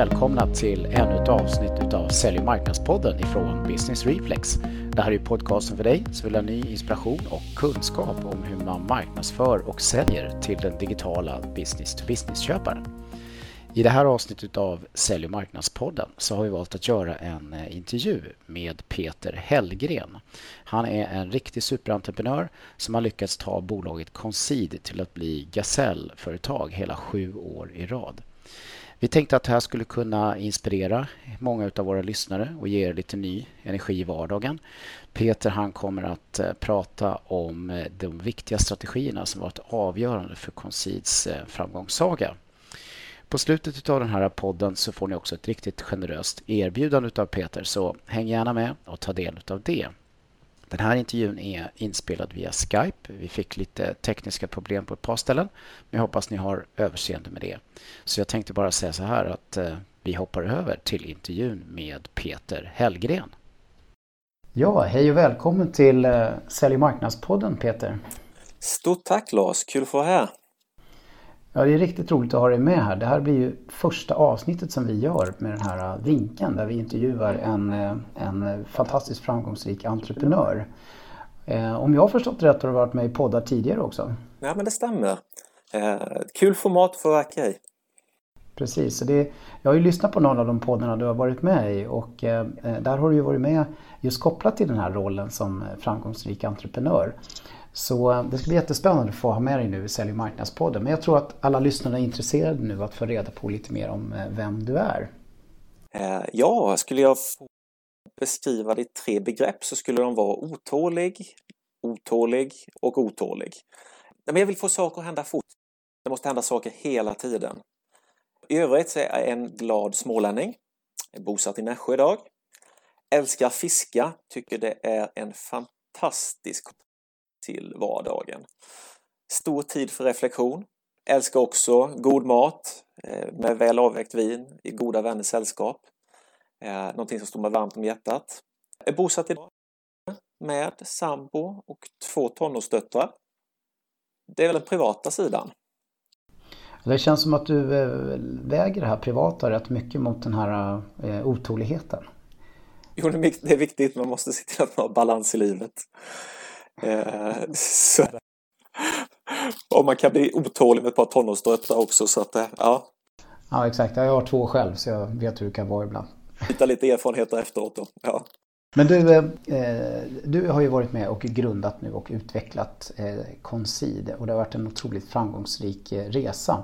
välkomna till ännu ett avsnitt av Sälj och marknadspodden ifrån Business Reflex. Det här är podcasten för dig som vill ha ny inspiration och kunskap om hur man marknadsför och säljer till den digitala business-to-business-köparen. I det här avsnittet av Sälj och marknadspodden så har vi valt att göra en eh, intervju med Peter Hellgren. Han är en riktig superentreprenör som har lyckats ta bolaget Concede till att bli Gasellföretag hela sju år i rad. Vi tänkte att det här skulle kunna inspirera många av våra lyssnare och ge er lite ny energi i vardagen. Peter han kommer att eh, prata om eh, de viktiga strategierna som varit avgörande för Concids eh, framgångssaga. På slutet av den här podden så får ni också ett riktigt generöst erbjudande av Peter så häng gärna med och ta del av det. Den här intervjun är inspelad via Skype. Vi fick lite tekniska problem på ett par ställen men jag hoppas ni har överseende med det. Så jag tänkte bara säga så här att eh, vi hoppar över till intervjun med Peter Hellgren. Ja, hej och välkommen till eh, Sälj och marknadspodden Peter. Stort tack Lars, kul att få vara här. Ja, det är riktigt roligt att ha dig med här. Det här blir ju första avsnittet som vi gör med den här vinkeln där vi intervjuar en, en fantastiskt framgångsrik entreprenör. Om jag har förstått rätt har du varit med i poddar tidigare också? Ja, men det stämmer. Kul format för att vara Precis, så det, jag har ju lyssnat på någon av de poddarna du har varit med i och där har du ju varit med just kopplat till den här rollen som framgångsrik entreprenör. Så det ska bli jättespännande att få ha med dig nu i Sälj och marknadspodden. Men jag tror att alla lyssnare är intresserade nu att få reda på lite mer om eh, vem du är. Eh, ja, skulle jag få beskriva det i tre begrepp så skulle de vara otålig, otålig och otålig. Men jag vill få saker att hända fort. Det måste hända saker hela tiden. I övrigt så är jag en glad smålänning. Jag är bosatt i Nässjö idag. Älskar fiska, tycker det är en fantastisk till vardagen. Stor tid för reflektion. Älskar också god mat eh, med väl avvägt vin i goda vänners sällskap. Eh, någonting som står mig varmt om hjärtat. Är bosatt idag med sambo och två tonårsdöttrar. Det är väl den privata sidan. Det känns som att du eh, väger det här privata rätt mycket mot den här otåligheten. Jo, det är viktigt. Man måste se till att man har balans i livet. Eh, så, och man kan bli otålig med ett par tonårsdöttrar också så att eh, ja. Ja exakt, jag har två själv så jag vet hur det kan vara ibland. Hitta lite erfarenheter efteråt då. Ja. Men du, eh, du har ju varit med och grundat nu och utvecklat eh, Concide och det har varit en otroligt framgångsrik eh, resa.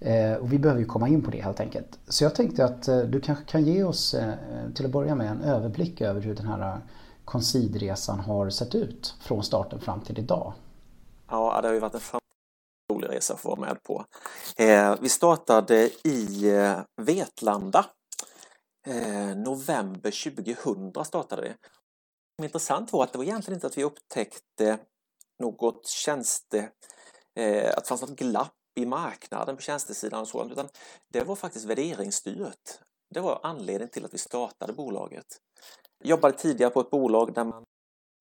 Eh, och vi behöver ju komma in på det helt enkelt. Så jag tänkte att du kanske kan ge oss till att börja med en överblick över hur den här Considresan har sett ut från starten fram till idag? Ja, det har ju varit en rolig resa att få vara med på. Eh, vi startade i eh, Vetlanda. Eh, november 2000 startade det. Det intressant var att det var egentligen inte att vi upptäckte något tjänste, eh, att det fanns något glapp i marknaden på tjänstesidan och sådant, utan det var faktiskt värderingsstyrt. Det var anledningen till att vi startade bolaget jobbade tidigare på ett bolag där man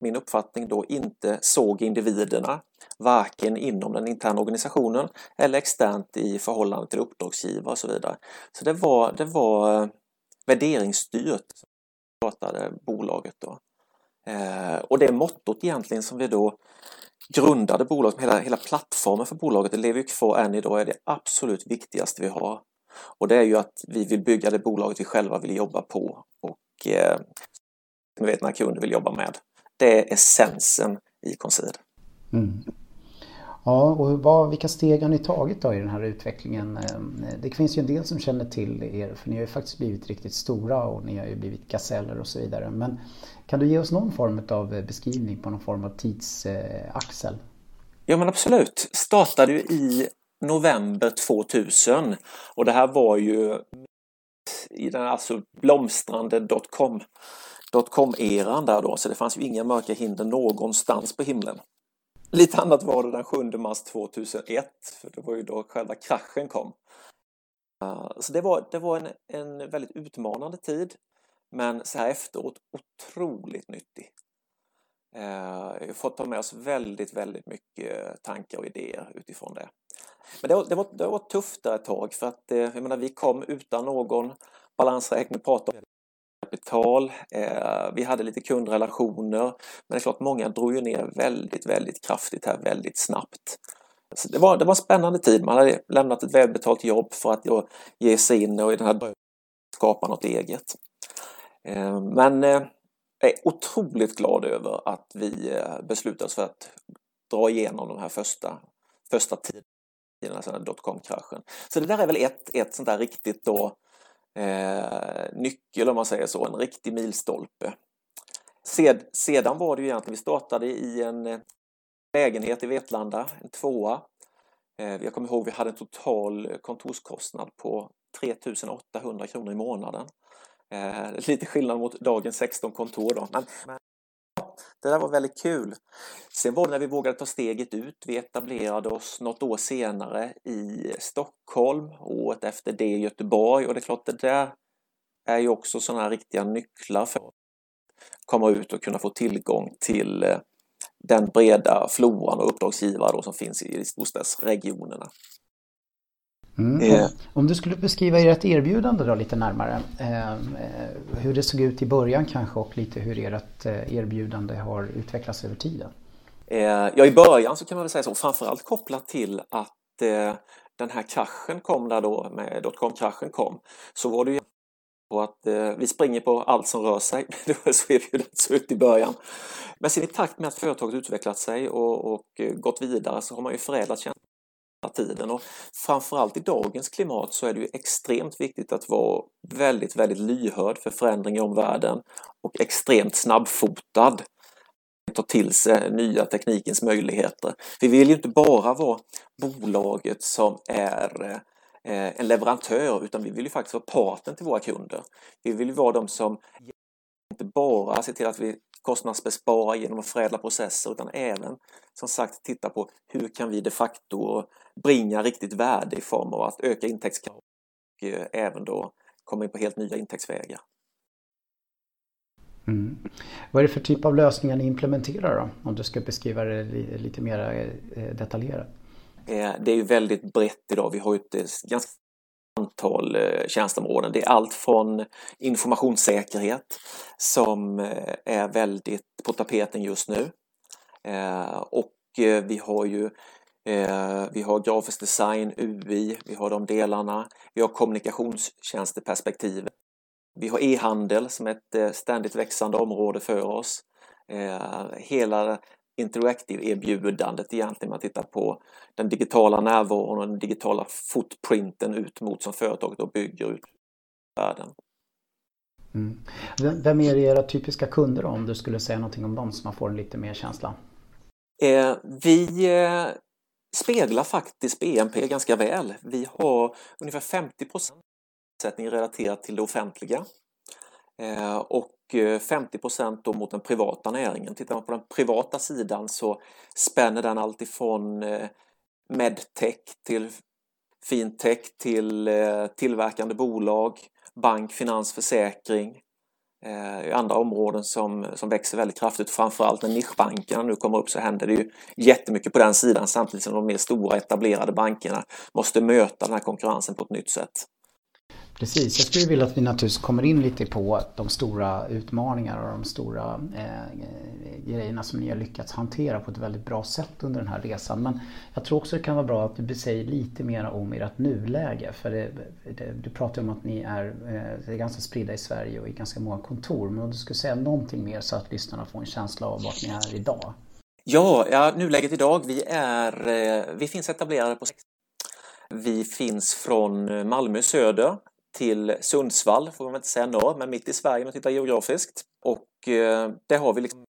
min uppfattning då inte såg individerna, varken inom den interna organisationen eller externt i förhållande till uppdragsgivare och så vidare. Så det var, det var eh, värderingsstyrt som bolaget då. Eh, och det mottot egentligen som vi då grundade bolaget, hela, hela plattformen för bolaget, det lever ju kvar än idag, är det absolut viktigaste vi har. Och det är ju att vi vill bygga det bolaget vi själva vill jobba på och eh, vi vet när kunder vill jobba med. Det är essensen i Concede. Mm. Ja, och vad, vilka steg har ni tagit då i den här utvecklingen? Ehm, det finns ju en del som känner till er för ni har ju faktiskt blivit riktigt stora och ni har ju blivit gaseller och så vidare. Men kan du ge oss någon form av beskrivning på någon form av tidsaxel? Ja men absolut. Startade ju i november 2000 och det här var ju i den alltså blomstrande dotcom dotcom-eran där då, så det fanns ju inga mörka hinder någonstans på himlen. Lite annat var det den 7 mars 2001, för det var ju då själva kraschen kom. Ah, så det var, det var en, en väldigt utmanande tid, men så här efteråt otroligt nyttig. Vi jag har fått ta med oss väldigt, väldigt mycket tankar och idéer utifrån det. Men det, det, var, det var tufft där ett tag för att eh, jag menar, vi kom utan någon balansräkning, pratade om kapital, eh, vi hade lite kundrelationer, men det är klart många drog ju ner väldigt, väldigt kraftigt här väldigt snabbt. Så det, var, det var en spännande tid, man hade lämnat ett välbetalt jobb för att då ge sig in och i den här skapa något eget. Eh, men eh, jag är otroligt glad över att vi eh, beslutade oss för att dra igenom de här första, första tiden, i den här dotcom-kraschen. Så det där är väl ett, ett sånt där riktigt då eh, nyckel om man säger så, en riktig milstolpe. Sed, sedan var det ju egentligen, vi startade i en eh, lägenhet i Vetlanda, en tvåa. Eh, jag kommer ihåg vi hade en total kontorskostnad på 3800 kronor i månaden. Eh, lite skillnad mot dagens 16 kontor då. Men, men det där var väldigt kul. Sen var det när vi vågade ta steget ut. Vi etablerade oss något år senare i Stockholm, året efter det i Göteborg och det är klart det där är ju också sådana här riktiga nycklar för att komma ut och kunna få tillgång till eh, den breda floran och uppdragsgivare som finns i storstadsregionerna. Mm. Eh. Om du skulle beskriva ert erbjudande då lite närmare. Eh, hur det såg ut i början kanske och lite hur ert eh, erbjudande har utvecklats över tiden. Eh, ja, i början så kan man väl säga så, framförallt kopplat till att eh, den här kraschen kom där då, med dotcom-kraschen kom, så var det ju på att eh, vi springer på allt som rör sig. Det var så erbjudandet såg ut i början. Men sen i takt med att företaget utvecklat sig och, och gått vidare så har man ju förädlat tjänster tiden och framförallt i dagens klimat så är det ju extremt viktigt att vara väldigt, väldigt lyhörd för förändring i omvärlden och extremt snabbfotad ta till sig nya teknikens möjligheter. Vi vill ju inte bara vara bolaget som är eh, en leverantör utan vi vill ju faktiskt vara parten till våra kunder. Vi vill ju vara de som inte bara ser till att vi kostnadsbespara genom att förädla processer utan även som sagt titta på hur kan vi de facto bringa riktigt värde i form av att öka intäktskrav och eh, även då komma in på helt nya intäktsvägar. Mm. Vad är det för typ av lösningar ni implementerar då? Om du ska beskriva det lite mer eh, detaljerat. Eh, det är ju väldigt brett idag. Vi har ju ett ganska antal eh, tjänsteområden. Det är allt från informationssäkerhet som eh, är väldigt på tapeten just nu. Eh, och vi har ju vi har grafisk design, UI, vi har de delarna. Vi har kommunikationstjänsteperspektivet. Vi har e-handel som är ett ständigt växande område för oss. Hela Interactive-erbjudandet egentligen, man tittar på den digitala närvaron och den digitala footprinten ut mot som företaget då bygger ut världen. Mm. Vem är era typiska kunder om du skulle säga någonting om dem så man får en lite mer känsla? Eh, vi speglar faktiskt BNP ganska väl. Vi har ungefär 50% omsättning relaterat till det offentliga eh, och Eh, 50 då mot den privata näringen. Tittar man på den privata sidan så spänner den alltifrån eh, medtech till fintech till eh, tillverkande bolag, bank, finans, försäkring, andra områden som, som växer väldigt kraftigt. Framförallt när nischbankerna nu kommer upp så händer det ju jättemycket på den sidan samtidigt som de mer stora etablerade bankerna måste möta den här konkurrensen på ett nytt sätt. Precis, jag skulle vilja att vi naturligtvis kommer in lite på de stora utmaningar och de stora eh, grejerna som ni har lyckats hantera på ett väldigt bra sätt under den här resan. Men jag tror också det kan vara bra att du säger lite mer om ert nuläge. För det, det, du pratar om att ni är, eh, är ganska spridda i Sverige och i ganska många kontor. Men om du skulle säga någonting mer så att lyssnarna får en känsla av vart ni är idag. Ja, ja nuläget idag, vi, är, eh, vi finns etablerade på vi finns från Malmö söder till Sundsvall, får man inte säga norr, men mitt i Sverige om man tittar geografiskt. Och eh, där har vi liksom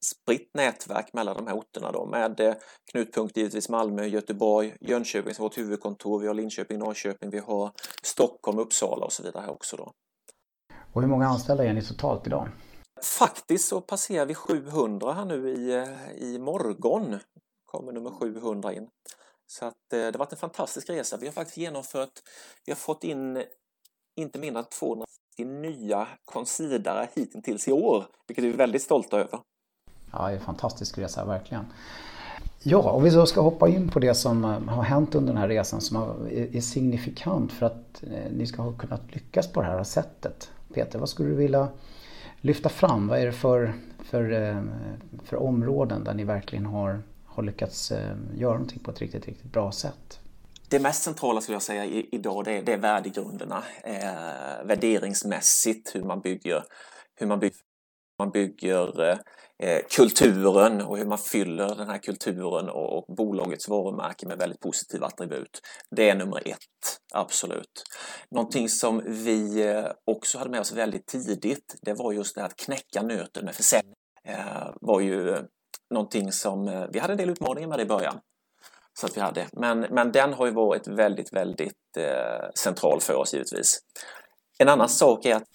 spritt nätverk mellan de här orterna då med eh, knutpunkt givetvis Malmö, Göteborg, Jönköping som vårt huvudkontor, vi har Linköping, Norrköping, vi har Stockholm, Uppsala och så vidare här också då. Och hur många anställda är ni totalt idag? Faktiskt så passerar vi 700 här nu i, eh, i morgon. kommer nummer 700 in. Så att, eh, det har varit en fantastisk resa. Vi har faktiskt genomfört, vi har fått in inte mindre än 250 nya konsidare hittills i år, vilket vi är väldigt stolta över. Ja, det är en fantastisk resa, verkligen. Ja, om vi så ska hoppa in på det som eh, har hänt under den här resan som är signifikant för att eh, ni ska ha kunnat lyckas på det här sättet. Peter, vad skulle du vilja lyfta fram? Vad är det för, för, eh, för områden där ni verkligen har, har lyckats eh, göra någonting på ett riktigt, riktigt bra sätt? Det mest centrala skulle jag säga idag det är, det är värdegrunderna. Eh, värderingsmässigt hur man bygger, hur man bygger, man bygger Eh, kulturen och hur man fyller den här kulturen och, och bolagets varumärke med väldigt positiva attribut. Det är nummer ett, absolut. Någonting som vi eh, också hade med oss väldigt tidigt, det var just det här att knäcka nöten med försäljning. Eh, var ju någonting som eh, vi hade en del utmaningar med i början. Så att vi hade. Men, men den har ju varit väldigt, väldigt eh, central för oss givetvis. En annan sak är att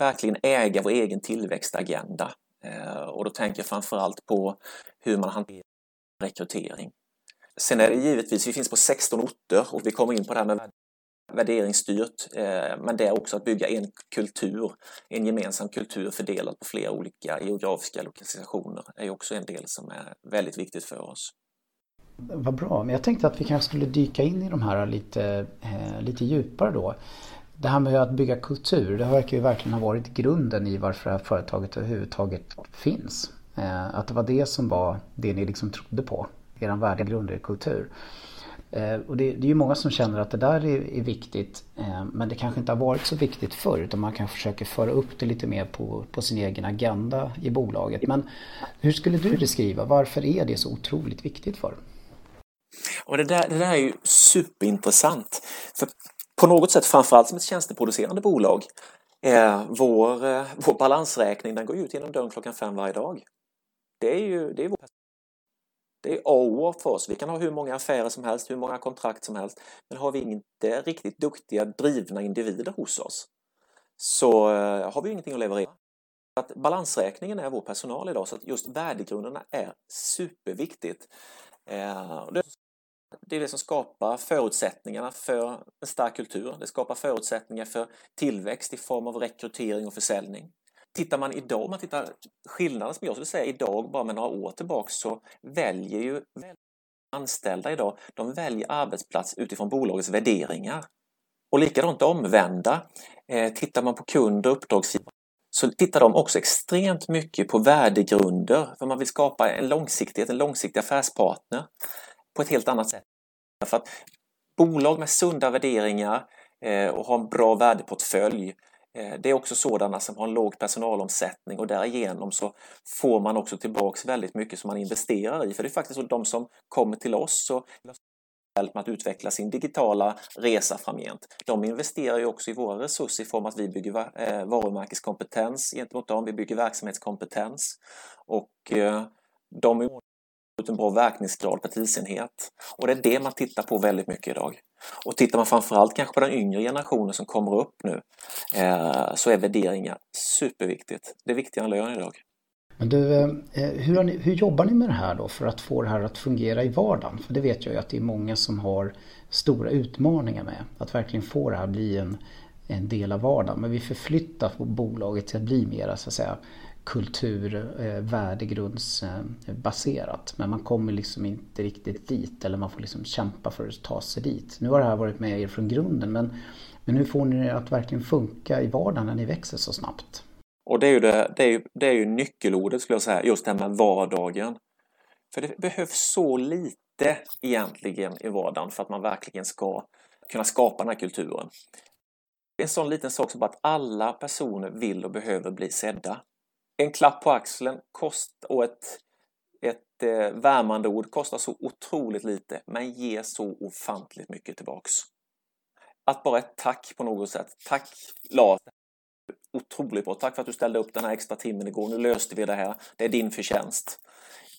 verkligen äga vår egen tillväxtagenda. Eh, och då tänker jag framförallt på hur man hanterar rekrytering. Sen är det givetvis, vi finns på 16 orter och vi kommer in på det här med värderingsstyrt, eh, men det är också att bygga en kultur, en gemensam kultur fördelad på flera olika geografiska lokalisationer är också en del som är väldigt viktigt för oss. Vad bra, men jag tänkte att vi kanske skulle dyka in i de här lite, eh, lite djupare då. Det här med att bygga kultur, det verkar ju verkligen ha varit grunden i varför det här företaget överhuvudtaget finns. Eh, att det var det som var det ni liksom trodde på, er värdegrund, er kultur. Eh, och det, det, är ju många som känner att det där är, är viktigt eh, men det kanske inte har varit så viktigt förr utan man kanske försöker föra upp det lite mer på, på sin egen agenda i bolaget. Men hur skulle du beskriva, varför är det så otroligt viktigt för? Och det, där, det där är ju superintressant. För på något sätt, framförallt som ett tjänsteproducerande bolag, eh, vår, eh, vår balansräkning den går ut genom dörren klockan fem varje dag. Det är ju det är vår det är A och för oss. Vi kan ha hur många affärer som helst, hur många kontrakt som helst. Men har vi inte riktigt duktiga, drivna individer hos oss så eh, har vi ingenting att leverera. Att balansräkningen är vår personal idag, så att just värdegrunderna är superviktigt. Eh, det är det som skapar förutsättningarna för en stark kultur. Det skapar förutsättningar för tillväxt i form av rekrytering och försäljning. Tittar man idag, om man tittar skillnaden som jag skulle säga idag, bara med några år tillbaka, så väljer ju anställda idag, de väljer arbetsplats utifrån bolagets värderingar. Och likadant omvända. Eh, tittar man på kund och uppdragsgivare så tittar de också extremt mycket på värdegrunder för man vill skapa en långsiktighet, en långsiktig affärspartner på ett helt annat sätt. För att bolag med sunda värderingar eh, och har en bra värdeportfölj Eh, det är också sådana som har en låg personalomsättning och därigenom så får man också tillbaks väldigt mycket som man investerar i. För det är faktiskt så de som kommer till oss och hjälp med att utveckla sin digitala resa framgent. De investerar ju också i våra resurser i form av att vi bygger eh, varumärkeskompetens gentemot dem, vi bygger verksamhetskompetens och eh, de ut en bra verkningsgrad per tidsenhet. Och det är det man tittar på väldigt mycket idag. Och tittar man framförallt kanske på den yngre generationen som kommer upp nu eh, så är värderingar superviktigt. Det är viktigare än lön idag. Men du, eh, hur, ni, hur, jobbar ni med det här då för att få det här att fungera i vardagen? För det vet jag ju att det är många som har stora utmaningar med att verkligen få det här att bli en, en del av vardagen. Men vi förflyttar bolaget till att bli mer så att säga kulturvärdegrundsbaserat. Eh, men man kommer liksom inte riktigt dit eller man får liksom kämpa för att ta sig dit. Nu har det här varit med er från grunden men, men hur får ni det att verkligen funka i vardagen när ni växer så snabbt? Och det är ju, det, det är ju, det är ju nyckelordet skulle jag säga, just det här med vardagen. För det behövs så lite egentligen i vardagen för att man verkligen ska kunna skapa den här kulturen. En sån liten sak som att alla personer vill och behöver bli sedda en klapp på axeln kost, och ett, ett eh, värmande ord kostar så otroligt lite men ger så ofantligt mycket tillbaks. Att bara ett tack på något sätt. Tack Lars! Otroligt bra. Tack för att du ställde upp den här extra timmen igår. Nu löste vi det här. Det är din förtjänst.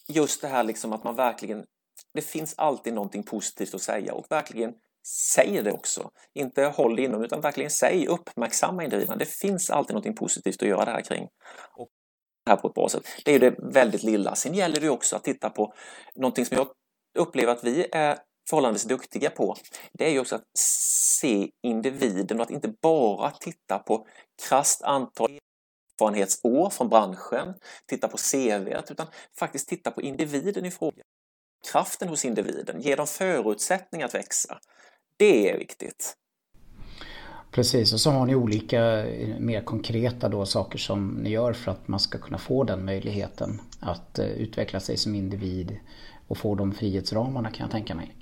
Just det här liksom att man verkligen det finns alltid någonting positivt att säga och verkligen säg det också. Inte håll det inom utan verkligen säg, uppmärksamma individerna. Det finns alltid någonting positivt att göra det här kring. Och här på ett bra sätt. Det är ju det väldigt lilla. Sen gäller det också att titta på någonting som jag upplever att vi är förhållandevis duktiga på. Det är ju också att se individen och att inte bara titta på krasst antal erfarenhetsår från branschen, titta på CV, utan faktiskt titta på individen i fråga. kraften hos individen, ge dem förutsättningar att växa. Det är viktigt. Precis, och så har ni olika eh, mer konkreta då saker som ni gör för att man ska kunna få den möjligheten att eh, utveckla sig som individ och få de frihetsramarna kan jag tänka mig.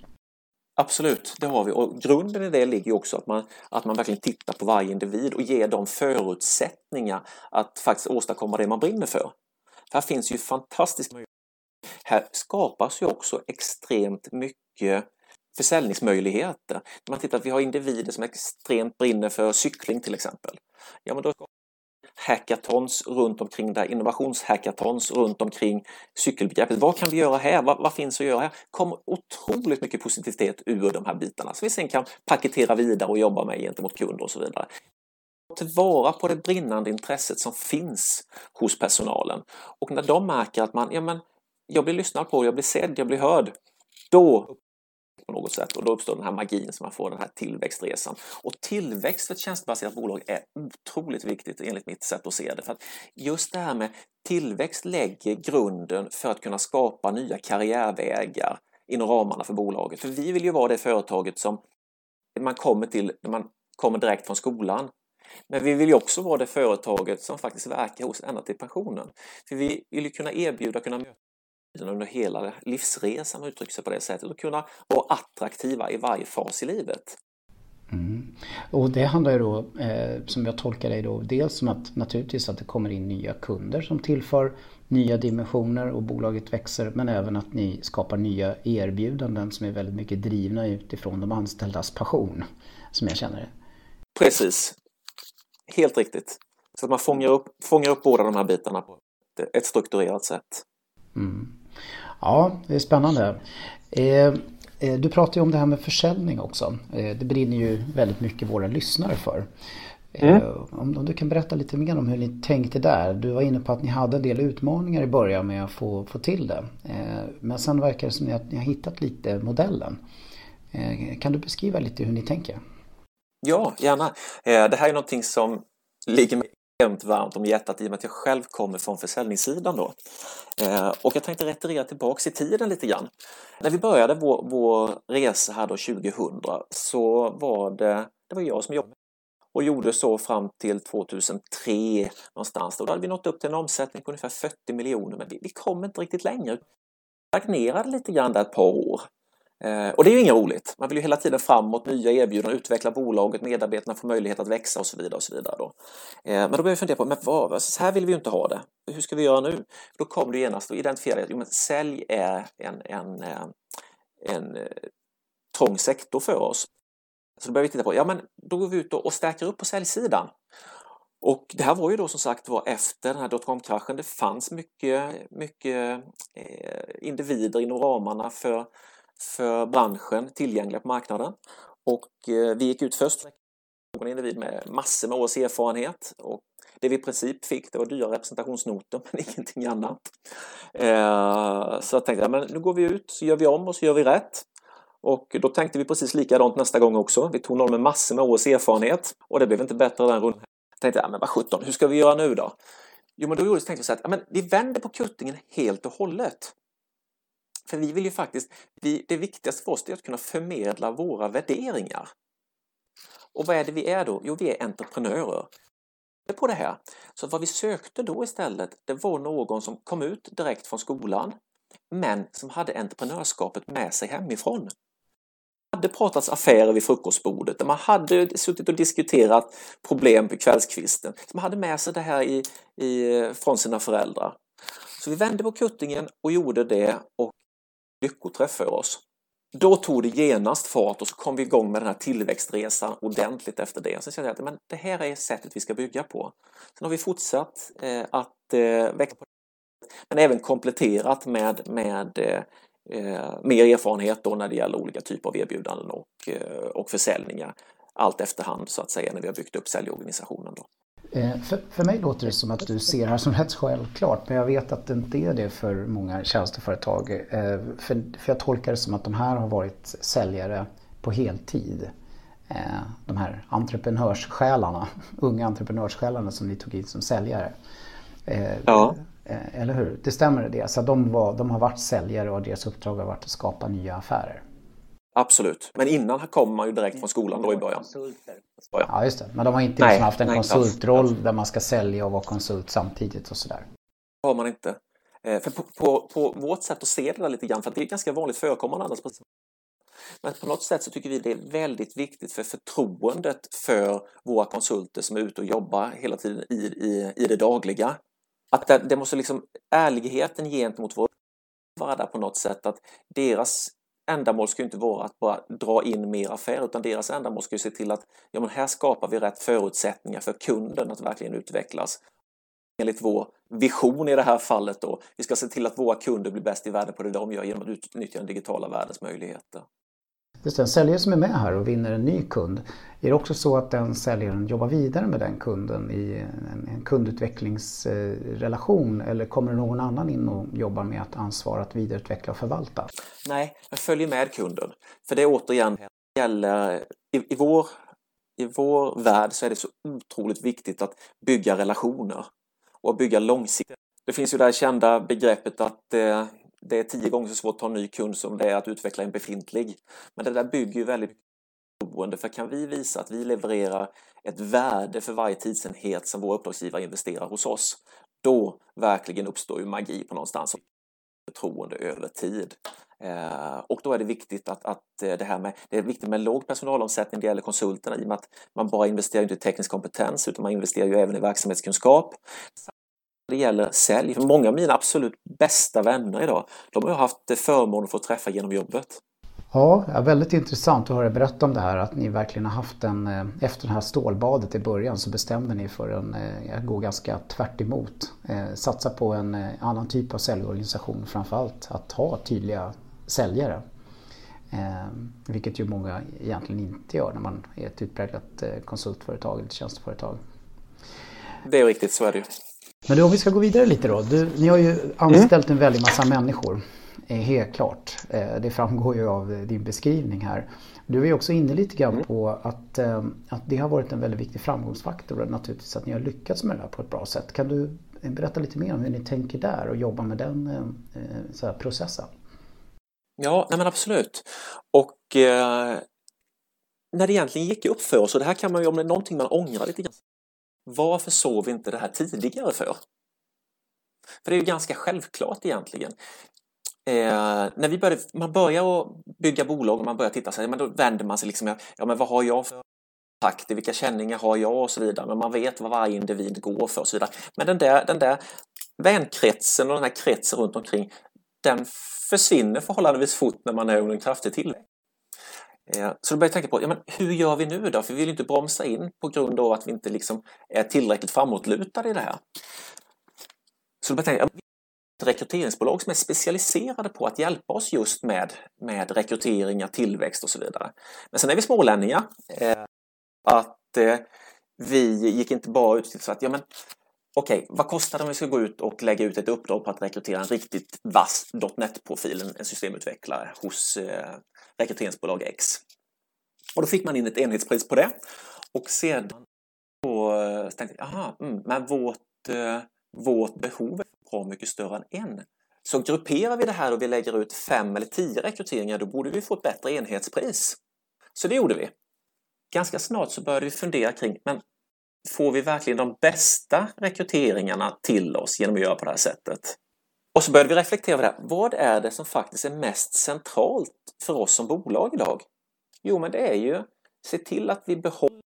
Absolut, det har vi och grunden i det ligger också att man, att man verkligen tittar på varje individ och ger dem förutsättningar att faktiskt åstadkomma det man brinner för. Här finns ju fantastiska möjligheter. Här skapas ju också extremt mycket försäljningsmöjligheter. När man tittar att vi har individer som extremt brinner för cykling till exempel. Ja, men då hackathons runt omkring där, innovationshackathons runt omkring cykelbegreppet. Vad kan vi göra här? Vad, vad finns att göra här? kommer otroligt mycket positivitet ur de här bitarna som vi sen kan paketera vidare och jobba med gentemot kunder och så vidare. Tillvara på det brinnande intresset som finns hos personalen och när de märker att man, ja men jag blir lyssnad på, jag blir sedd, jag blir hörd. Då på något sätt och då uppstår den här magin som man får den här tillväxtresan. Och tillväxt för ett tjänstebaserat bolag är otroligt viktigt enligt mitt sätt att se det. För att just det här med tillväxt lägger grunden för att kunna skapa nya karriärvägar inom ramarna för bolaget. För vi vill ju vara det företaget som man kommer till när man kommer direkt från skolan. Men vi vill ju också vara det företaget som faktiskt verkar hos ända till pensionen. För vi vill ju kunna erbjuda, kunna möta under hela livsresan och uttrycka sig på det sättet och kunna vara attraktiva i varje fas i livet. Mm. Och det handlar ju då, eh, som jag tolkar dig då, dels som att naturligtvis att det kommer in nya kunder som tillför nya dimensioner och bolaget växer, men även att ni skapar nya erbjudanden som är väldigt mycket drivna utifrån de anställdas passion, som jag känner det. Precis, helt riktigt. Så att man fångar upp, fångar upp båda de här bitarna på ett strukturerat sätt. Mm. Ja, det är spännande. Eh, eh, du pratar ju om det här med försäljning också. Eh, det brinner ju väldigt mycket våra lyssnare för. Mm. Om du kan berätta lite mer om hur ni tänkte där. Du var inne på att ni hade en del utmaningar i början med att få, få till det. Men sen verkar det som att ni har hittat lite modellen. Kan du beskriva lite hur ni tänker? Ja, gärna. Det här är någonting som ligger mig extremt varmt om hjärtat i och med att jag själv kommer från försäljningssidan då. Eh, och jag tänkte retirera tillbaks i tiden lite grann. När vi började vår, vår resa här då 2000 så var det, det var jag som jobbade och gjorde så fram till 2003 någonstans. Då hade vi nått upp till en omsättning på ungefär 40 miljoner men vi, vi kom inte riktigt längre. Stagnerade lite grann där ett par år. Eh, och det är ju inget roligt. Man vill ju hela tiden framåt, nya erbjudanden, utveckla bolaget, medarbetarna får möjlighet att växa och så vidare. och så vidare då. Eh, men då börjar vi fundera på, men vad, så här vill vi ju inte ha det. Hur ska vi göra nu? Då kommer du genast och identifiera att jo, men sälj är en, en, eh, en, en trång sektor för oss. Så då börjar vi titta på, ja men då går vi ut och stärker upp på säljsidan. Och det här var ju då som sagt var efter den här dotcom-kraschen. Det fanns mycket, mycket eh, individer inom ramarna för för branschen tillgängliga på marknaden. Och eh, vi gick ut först en individ med massor med års erfarenhet och det vi i princip fick det var dyra representationsnoter men ingenting annat. Eh, så jag tänkte men nu går vi ut så gör vi om och så gör vi rätt. Och då tänkte vi precis likadant nästa gång också. Vi tog någon med massor med års erfarenhet och det blev inte bättre den rundan. Jag tänkte, jag, men vad sjutton, hur ska vi göra nu då? Jo, men då tänkte vi så här, men vi vänder på kuttingen helt och hållet. För vi vill ju faktiskt, vi, det viktigaste för oss är att kunna förmedla våra värderingar. Och vad är det vi är då? Jo, vi är entreprenörer på det här. Så vad vi sökte då istället, det var någon som kom ut direkt från skolan men som hade entreprenörskapet med sig hemifrån. Det hade pratats affärer vid frukostbordet, där man hade suttit och diskuterat problem på kvällskvisten. man hade med sig det här i, i, från sina föräldrar. Så vi vände på kuttingen och gjorde det och lyckoträff för oss. Då tog det genast fart och så kom vi igång med den här tillväxtresan ordentligt efter det. Sen kände jag att men det här är sättet vi ska bygga på. Sen har vi fortsatt eh, att eh, växa på men även kompletterat med, med eh, eh mer erfarenhet då när det gäller olika typer av erbjudanden och, eh, och försäljningar allt efterhand så att säga när vi har byggt upp säljorganisationen. Då. Eh, för, för mig låter det som att du ser det här som rätt självklart men jag vet att det inte är det för många tjänsteföretag. Eh, för, för jag tolkar det som att de här har varit säljare på heltid. Eh, de här entreprenörssjälarna, unga entreprenörssjälarna som ni tog in som säljare. Ja. Eller hur? Det stämmer det? Så de, var, de har varit säljare och deras uppdrag har varit att skapa nya affärer? Absolut, men innan kommer man ju direkt från skolan då i början. Ja, just det. Men de har inte liksom nej, haft en nej, konsultroll där man ska sälja och vara konsult samtidigt och sådär? Det har man inte. Eh, för på, på, på, vårt sätt att se det där lite grann, för det är ganska vanligt förekommande annars. Men på något sätt så tycker vi det är väldigt viktigt för förtroendet för våra konsulter som är ute och jobbar hela tiden i, i, i det dagliga. Att det, det måste liksom, ärligheten gentemot våra vara där på något sätt att deras ändamål ska inte vara att bara dra in mer affärer utan deras ändamål ska ju se till att ja, men här skapar vi rätt förutsättningar för kunden att verkligen utvecklas. Enligt vår vision i det här fallet då, vi ska se till att våra kunder blir bäst i världen på det de gör genom att utnyttja den digitala världens möjligheter. Just det, en säljare som är med här och vinner en ny kund, är det också så att den säljaren jobbar vidare med den kunden i en, en kundutvecklingsrelation eller kommer någon annan in och jobbar med att ansvara att vidareutveckla och förvalta? Nej, jag följer med kunden. För det är återigen gäller i, i, vår, i vår värld så är det så otroligt viktigt att bygga relationer och bygga långsiktigt. Det finns ju det här kända begreppet att eh, det är tio gånger så svårt att ta en ny kund som det är att utveckla en befintlig. Men det där bygger ju väldigt beroende för kan vi visa att vi levererar ett värde för varje tidsenhet som vår uppdragsgivare investerar hos oss, då verkligen uppstår ju magi på någonstans förtroende över tid. Eh, och då är det viktigt att, att eh, det här med, det är viktigt med låg personalomsättning, det gäller konsulterna i och med att man bara investerar inte i teknisk kompetens utan man investerar ju även i verksamhetskunskap det gäller sälj. Många av mina absolut bästa vänner idag, de har jag haft förmånen att få träffa genom jobbet. Ja, väldigt intressant att höra berätta om det här att ni verkligen har haft en, eh, efter det här stålbadet i början så bestämde ni för en, att eh, gå ganska tvärt emot. Eh, satsa på en annan typ av säljorganisation framförallt att ha tydliga säljare. vilket ju många egentligen inte gör när man är ett utpräglat konsultföretag eller tjänsteföretag. Det är riktigt, så är det ju. Men om vi ska gå vidare lite då. Du, ni har ju anställt en väldig massa människor. Eh, helt klart. Eh, det framgår ju av din beskrivning här. Du är ju också inne lite grann mm. på att, eh, att det har varit en väldigt viktig framgångsfaktor naturligtvis att ni har lyckats med det här på ett bra sätt. Kan du berätta lite mer om hur ni tänker där och jobba med den så processen? Ja, nej men absolut. Och eh, när det egentligen gick upp för oss, och det här kan man ju om det är någonting man ångrar lite grann, varför såg vi inte det här tidigare för? För det är ju ganska självklart egentligen. Eh, när vi började, man börjar bygga bolag och man börjar titta så här, men då vänder man sig liksom, ja men vad har jag för kontakter, vilka känningar har jag och så vidare. Men man vet vad varje individ går för och så vidare. Men den där, den där vänkretsen och den här kretsen runt omkring, den försvinner förhållandevis fort när man är under en kraftig tillväxt. Eh, så då började jag tänka på, ja, men hur gör vi nu då? För vi vill ju inte bromsa in på grund av att vi inte liksom är tillräckligt framåtlutade i det här. Så då började jag tänka, ett rekryteringsbolag som är specialiserade på att hjälpa oss just med, med rekryteringar, tillväxt och så vidare. Men sen är vi smålänningar. Eh, att eh, vi gick inte bara ut till så att, ja men okej, okay, vad kostar det om vi ska gå ut och lägga ut ett uppdrag på att rekrytera en riktigt vass .NET-profil, en systemutvecklare hos eh, rekryteringsbolag X. Och då fick man in ett enhetspris på det. Och sedan så eh, tänkte jag, aha, mm, men vårt, eh, vårt behov är bra mycket större än en. Så grupperar vi det här och vi lägger ut fem eller tio rekryteringar, då borde vi få ett bättre enhetspris. Så det gjorde vi. Ganska snart så började vi fundera kring, men får vi verkligen de bästa rekryteringarna till oss genom att göra på det här sättet? Och så började vi reflektera över det. Vad är det som faktiskt är mest centralt för oss som bolag idag? Jo, men det är ju se till att vi behåller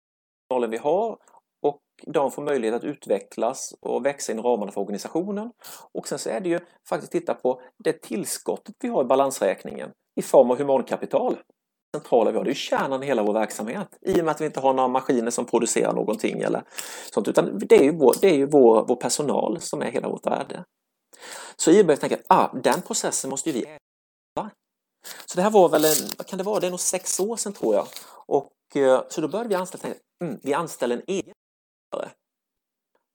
rollen vi har och de får möjlighet att utvecklas och växa inom ramarna för organisationen. Och sen så är det ju faktiskt titta på det tillskottet vi har i balansräkningen i form av humankapital. Det Centrala vi har, det är ju kärnan i hela vår verksamhet i och med att vi inte har några maskiner som producerar någonting eller sånt utan det är ju vår, det är ju vår, vår personal som är hela vårt värde. Så i började tänka att ah, den processen måste ju vi Så det här var väl, en, vad kan det vara, det är nog sex år sedan tror jag. Och, eh, så då började vi anställa, mm, vi anställer en egen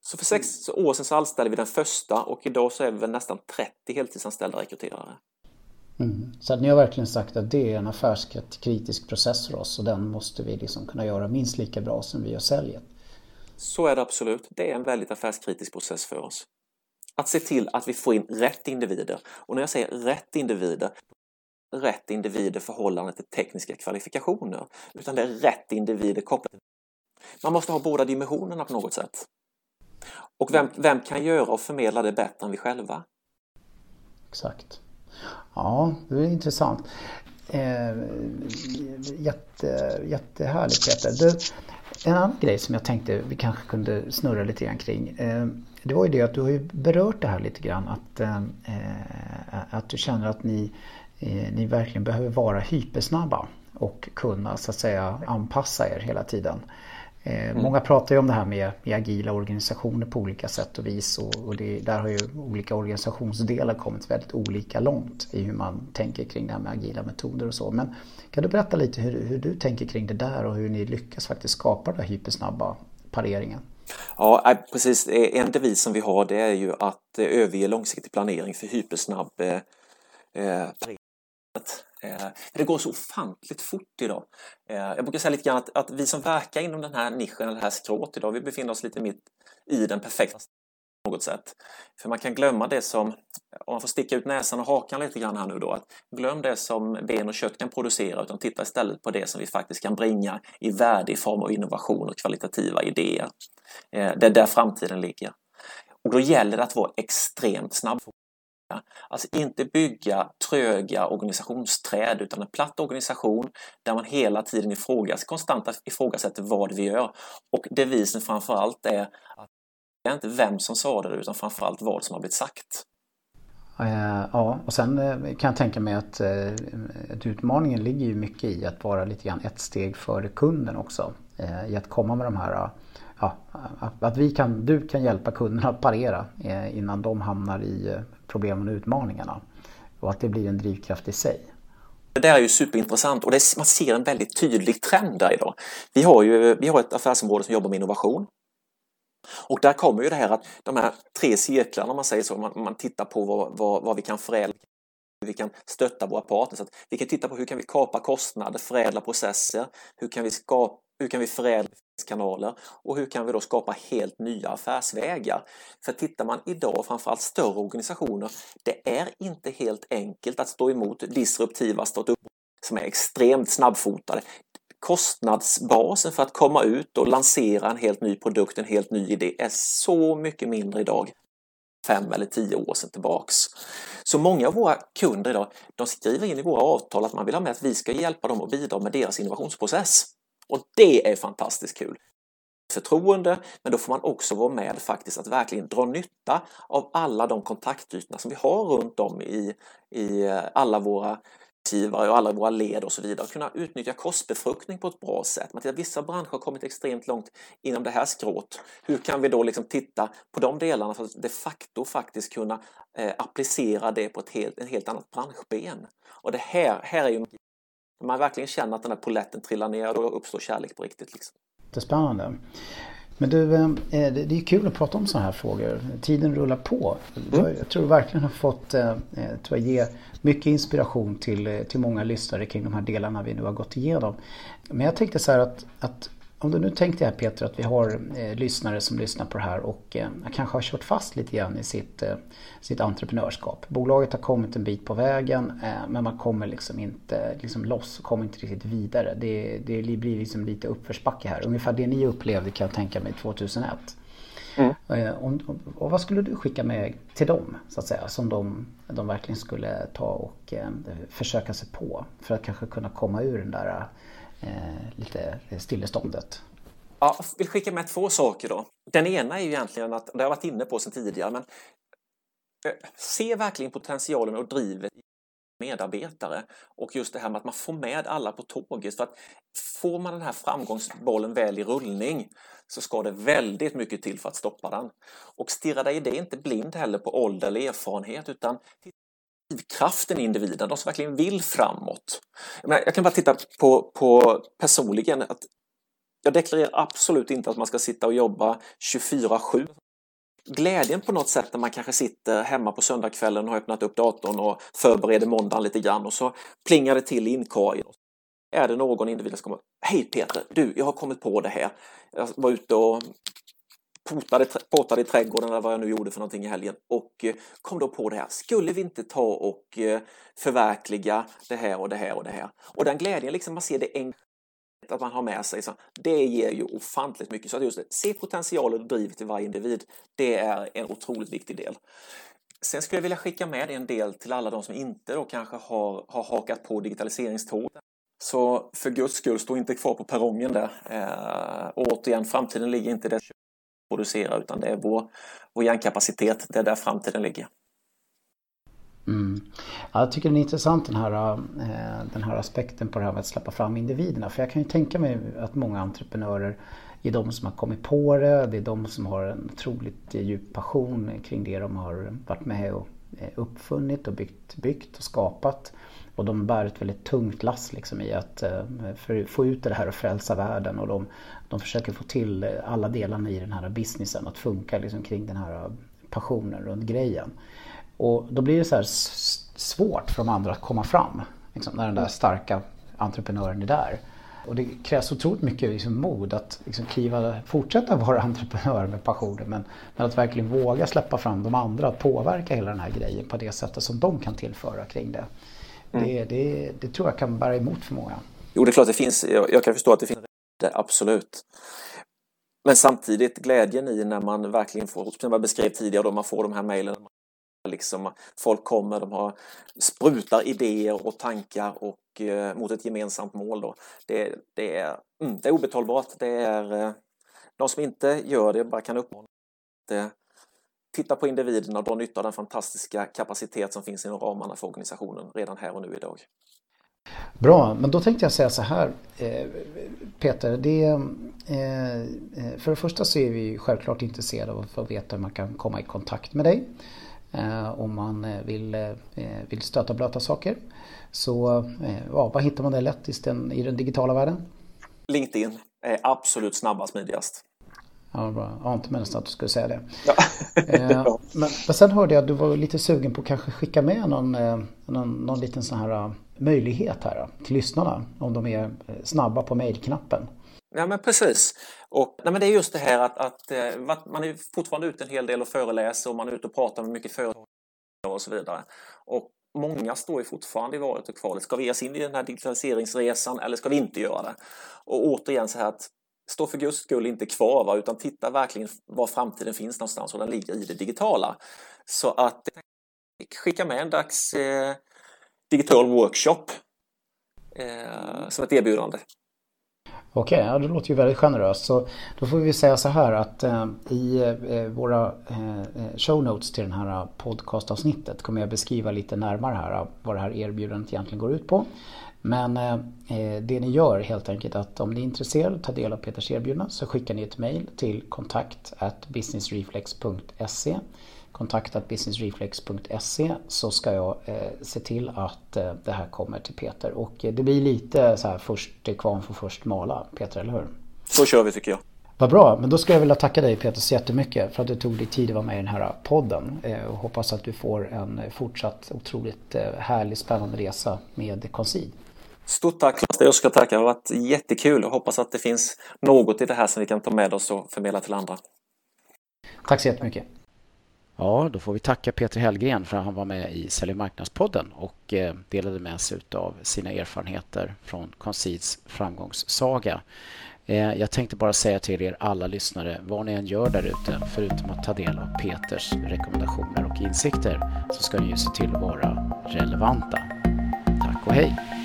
så för sex år sedan så anställde vi den första och idag så är vi väl nästan 30 heltidsanställda rekryterare. Mm. Så att ni har verkligen sagt att det är en affärskritisk process för oss och den måste vi liksom kunna göra minst lika bra som vi gör säljet. Så är det absolut. Det är en väldigt affärskritisk process för oss att se till att vi får in rätt individer. Och när jag säger rätt individer, rätt individer i förhållande till tekniska kvalifikationer, utan det är rätt individer kopplat Man måste ha båda dimensionerna på något sätt. Och vem, vem kan göra och förmedla det bättre än vi själva? Exakt. Ja, det är intressant. Eh, jätte, jättehärligt Peter. Du, en annan grej som jag tänkte vi kanske kunde snurra lite grann kring. Eh, det var ju det att du har ju berört det här lite grann att, eh, att du känner att ni, eh, ni verkligen behöver vara hypersnabba och kunna så att säga anpassa er hela tiden. Eh, mm. Många pratar ju om det här med, med, agila organisationer på olika sätt och vis och, och det, där har ju olika organisationsdelar kommit väldigt olika långt i hur man tänker kring det här med agila metoder och så. Men kan du berätta lite hur, hur du tänker kring det där och hur ni lyckas faktiskt skapa den här hypersnabba pareringen? Ja, äh, precis. Eh, en devis som vi har det är ju att eh, överge långsiktig planering för hypersnabb eh, eh, eh det går så ofantligt fort idag. Eh, jag brukar säga lite grann att, att, vi som verkar inom den här nischen, eller det här skrået idag, vi befinner oss lite mitt i den perfekta något sätt. För man kan glömma det som, om man får sticka ut näsan och hakan lite grann här nu då, att glöm det som ben och kött kan producera utan titta istället på det som vi faktiskt kan bringa i värde i form av innovation och kvalitativa idéer. Eh, det är där framtiden ligger. Och då gäller det att vara extremt snabb Alltså inte bygga tröga organisationsträd utan en platt organisation där man hela tiden ifrågas, konstant ifrågasätter vad vi gör. Och devisen framförallt är att är inte vem som sa det utan framförallt vad som har blivit sagt. Eh, ja, och sen eh, kan jag tänka mig att, eh, att utmaningen ligger ju mycket i att vara lite grann ett steg före kunden också. I att komma med de här ja, att vi kan, du kan hjälpa kunderna att parera innan de hamnar i problemen och utmaningarna. Och att det blir en drivkraft i sig. Det där är ju superintressant och är, man ser en väldigt tydlig trend där idag. Vi har ju vi har ett affärsområde som jobbar med innovation. Och där kommer ju det här att de här tre cirklarna, om man säger så, man, man tittar på vad, vad, vad vi kan förädla hur vi kan stötta våra partners. Att vi kan titta på hur kan vi kapa kostnader, förädla processer, hur kan vi, skapa, hur kan vi förädla kanaler och hur kan vi då skapa helt nya affärsvägar? För tittar man idag, framförallt större organisationer, det är inte helt enkelt att stå emot disruptiva startup som är extremt snabbfotade. Kostnadsbasen för att komma ut och lansera en helt ny produkt, en helt ny idé är så mycket mindre idag fem eller tio år sedan tillbaks. Så många av våra kunder idag, de skriver in i våra avtal att man vill ha med att vi ska hjälpa dem att bidra med deras innovationsprocess. Och det är fantastiskt kul. Förtroende, men då får man också vara med faktiskt att verkligen dra nytta av alla de kontaktytorna som vi har runt om i, i alla våra arbetsgivare och alla våra led och så vidare. Kunna utnyttja kostbefruktning på ett bra sätt. Man tittar, vissa branscher har kommit extremt långt inom det här skrået. Hur kan vi då liksom titta på de delarna för att de facto faktiskt kunna eh, applicera det på ett helt, en helt annat branschben? Och det här, här är ju när man verkligen känner att den här poletten trillar ner, och då uppstår kärlek på riktigt. Liksom. Det är spännande. Men du, eh, det är kul att prata om sådana här frågor. Tiden rullar på. Mm. Jag tror verkligen har fått eh, tror jag, ge mycket inspiration till, till många lyssnare kring de här delarna vi nu har gått igenom. Men jag tänkte så här att, att om du nu tänkte här Peter att vi har eh, lyssnare som lyssnar på det här och eh, kanske har kört fast lite grann i sitt, eh, sitt entreprenörskap. Bolaget har kommit en bit på vägen eh, men man kommer liksom inte liksom loss, kommer inte riktigt vidare. Det, det blir liksom lite uppförsbacke här. Ungefär det ni upplevde kan jag tänka mig 2001. Mm. Eh, och vad skulle du skicka med till dem så att säga som de, de verkligen skulle ta och eh, försöka sig på för att kanske kunna komma ur den där Eh, lite stilleståndet? Ja, jag vill skicka med två saker då. Den ena är ju egentligen att, det har jag varit inne på sedan tidigare, men eh, se verkligen potentialen och drivet i medarbetare och just det här med att man får med alla på tåget. För att får man den här framgångsbollen väl i rullning så ska det väldigt mycket till för att stoppa den. Och stirra dig det inte blind heller på ålder eller erfarenhet utan drivkraften i individen, de som verkligen vill framåt. Jag kan bara titta på, på personligen att jag deklarerar absolut inte att man ska sitta och jobba 24-7. Glädjen på något sätt när man kanske sitter hemma på söndagskvällen och har öppnat upp datorn och förbereder måndagen lite grann och så plingar det till i inkorgen. Är det någon individ som kommer Hej Peter, du, jag har kommit på det här. Jag var ute och potade, potade i trädgården eller vad jag nu gjorde för någonting i helgen och eh, kom då på det här. Skulle vi inte ta och eh, förverkliga det här och det här och det här? Och den glädjen, liksom man ser det enkelt att man har med sig, så det ger ju ofantligt mycket. Så att just det, se potentialen och drivet i varje individ, det är en otroligt viktig del. Sen skulle jag vilja skicka med en del till alla de som inte då kanske har, har hakat på digitaliseringståget. Så för guds skull, stå inte kvar på perrongen där. Eh, och återigen, framtiden ligger inte där producera utan det är vår, vår hjärnkapacitet, det är där framtiden ligger. Mm. Ja, jag tycker det är intressant den här, eh, den här aspekten på det här med att släppa fram individerna. För jag kan ju tänka mig att många entreprenörer är de som har kommit på det. Det är de som har en otroligt djup passion kring det de har varit med och eh, uppfunnit och byggt, byggt och skapat. Och de bär ett väldigt tungt lass liksom i eh, att få ut det här och frälsa världen. Och de, de försöker få till alla delarna i den här businessen att funka liksom kring den här eh, passionen runt grejen. Och då blir det så svårt för de andra att komma fram. Liksom, när den där starka entreprenören är där. Och det krävs otroligt mycket liksom, mod att liksom, kliva, fortsätta vara entreprenör med passionen men, men, att verkligen våga släppa fram de andra, att påverka hela den här grejen på det sättet som de kan tillföra kring det. Mm. Det, det, det, tror jag kan bära emot för många. Jo, det är klart det finns. Jag, jag kan förstå att det finns det, absolut. Men samtidigt glädjen i när man verkligen får, som jag beskrev tidigare, då man får de här mejlen Liksom, folk kommer, de har sprutar idéer och tankar och eh, mot ett gemensamt mål. Då. Det, det, är, mm, det är obetalbart. Det är, eh, de som inte gör det bara kan uppmana att titta på individerna och dra nytta av den fantastiska kapacitet som finns inom ramarna för organisationen redan här och nu idag. Bra, men då tänkte jag säga så här eh, Peter, det, eh, eh, för det första så är vi självklart intresserade av att få veta hur man kan komma i kontakt med dig. Om man vill, vill stöta blöta saker. Så ja, vad hittar man det lätt i den, i den digitala världen? LinkedIn är absolut snabbast smidigast. Ja, bra. Jag inte minst att du skulle säga det. Ja. men, men sen hörde jag att du var lite sugen på att kanske skicka med någon, någon, någon liten sån här möjlighet här till lyssnarna om de är snabba på mejlknappen. Ja men precis. Och, nej, men det är just det här att, att, eh, man är fortfarande ute en hel del och föreläser och man är ute och pratar med mycket företag och så vidare. Och många står ju fortfarande i valet och kvalet. Ska vi ge oss in i den här digitaliseringsresan eller ska vi inte göra det? Och återigen så här att stå för guds skull inte kvar va? utan titta verkligen var framtiden finns någonstans och den ligger i det digitala. Så att eh, skicka med en dags eh, digital workshop eh, som ett erbjudande. Okej, okay, ja, det låter ju väldigt generöst. Så då får vi säga så här att eh, i eh, våra eh, eh show notes till det här eh, podcastavsnittet kommer jag beskriva lite närmare här vad det här erbjudandet egentligen går ut på. Men eh, eh, det ni gör helt enkelt att om ni är intresserade av att ta del av Peters erbjudande så skickar ni ett mail till kontakt businessreflex.se kontaktat businessreflex.se så ska jag eh, se till att eh, det här kommer till Peter. Och eh, det blir lite så här först kvarn får först mala, Peter, eller hur? Så kör vi tycker jag. Vad bra, men då ska jag vilja tacka dig Peter så jättemycket för att du tog dig tid att vara med i den här podden. Eh, och hoppas att du får en fortsatt otroligt eh, härlig, spännande resa med Concid. Stort tack Claes, jag ska tacka. Det har varit jättekul och hoppas att det finns något i det här som vi kan ta med oss och förmedla till andra. Tack så jättemycket. Ja, då får vi tacka Peter Hellgren för att han var med i Sälj marknadspodden och eh, delade med sig av sina erfarenheter från Conceeds framgångssaga. Eh, jag tänkte bara säga till er alla lyssnare, vad ni än gör där ute, förutom att ta del av Peters rekommendationer och insikter, så ska ni ju se till att vara relevanta. Tack och hej!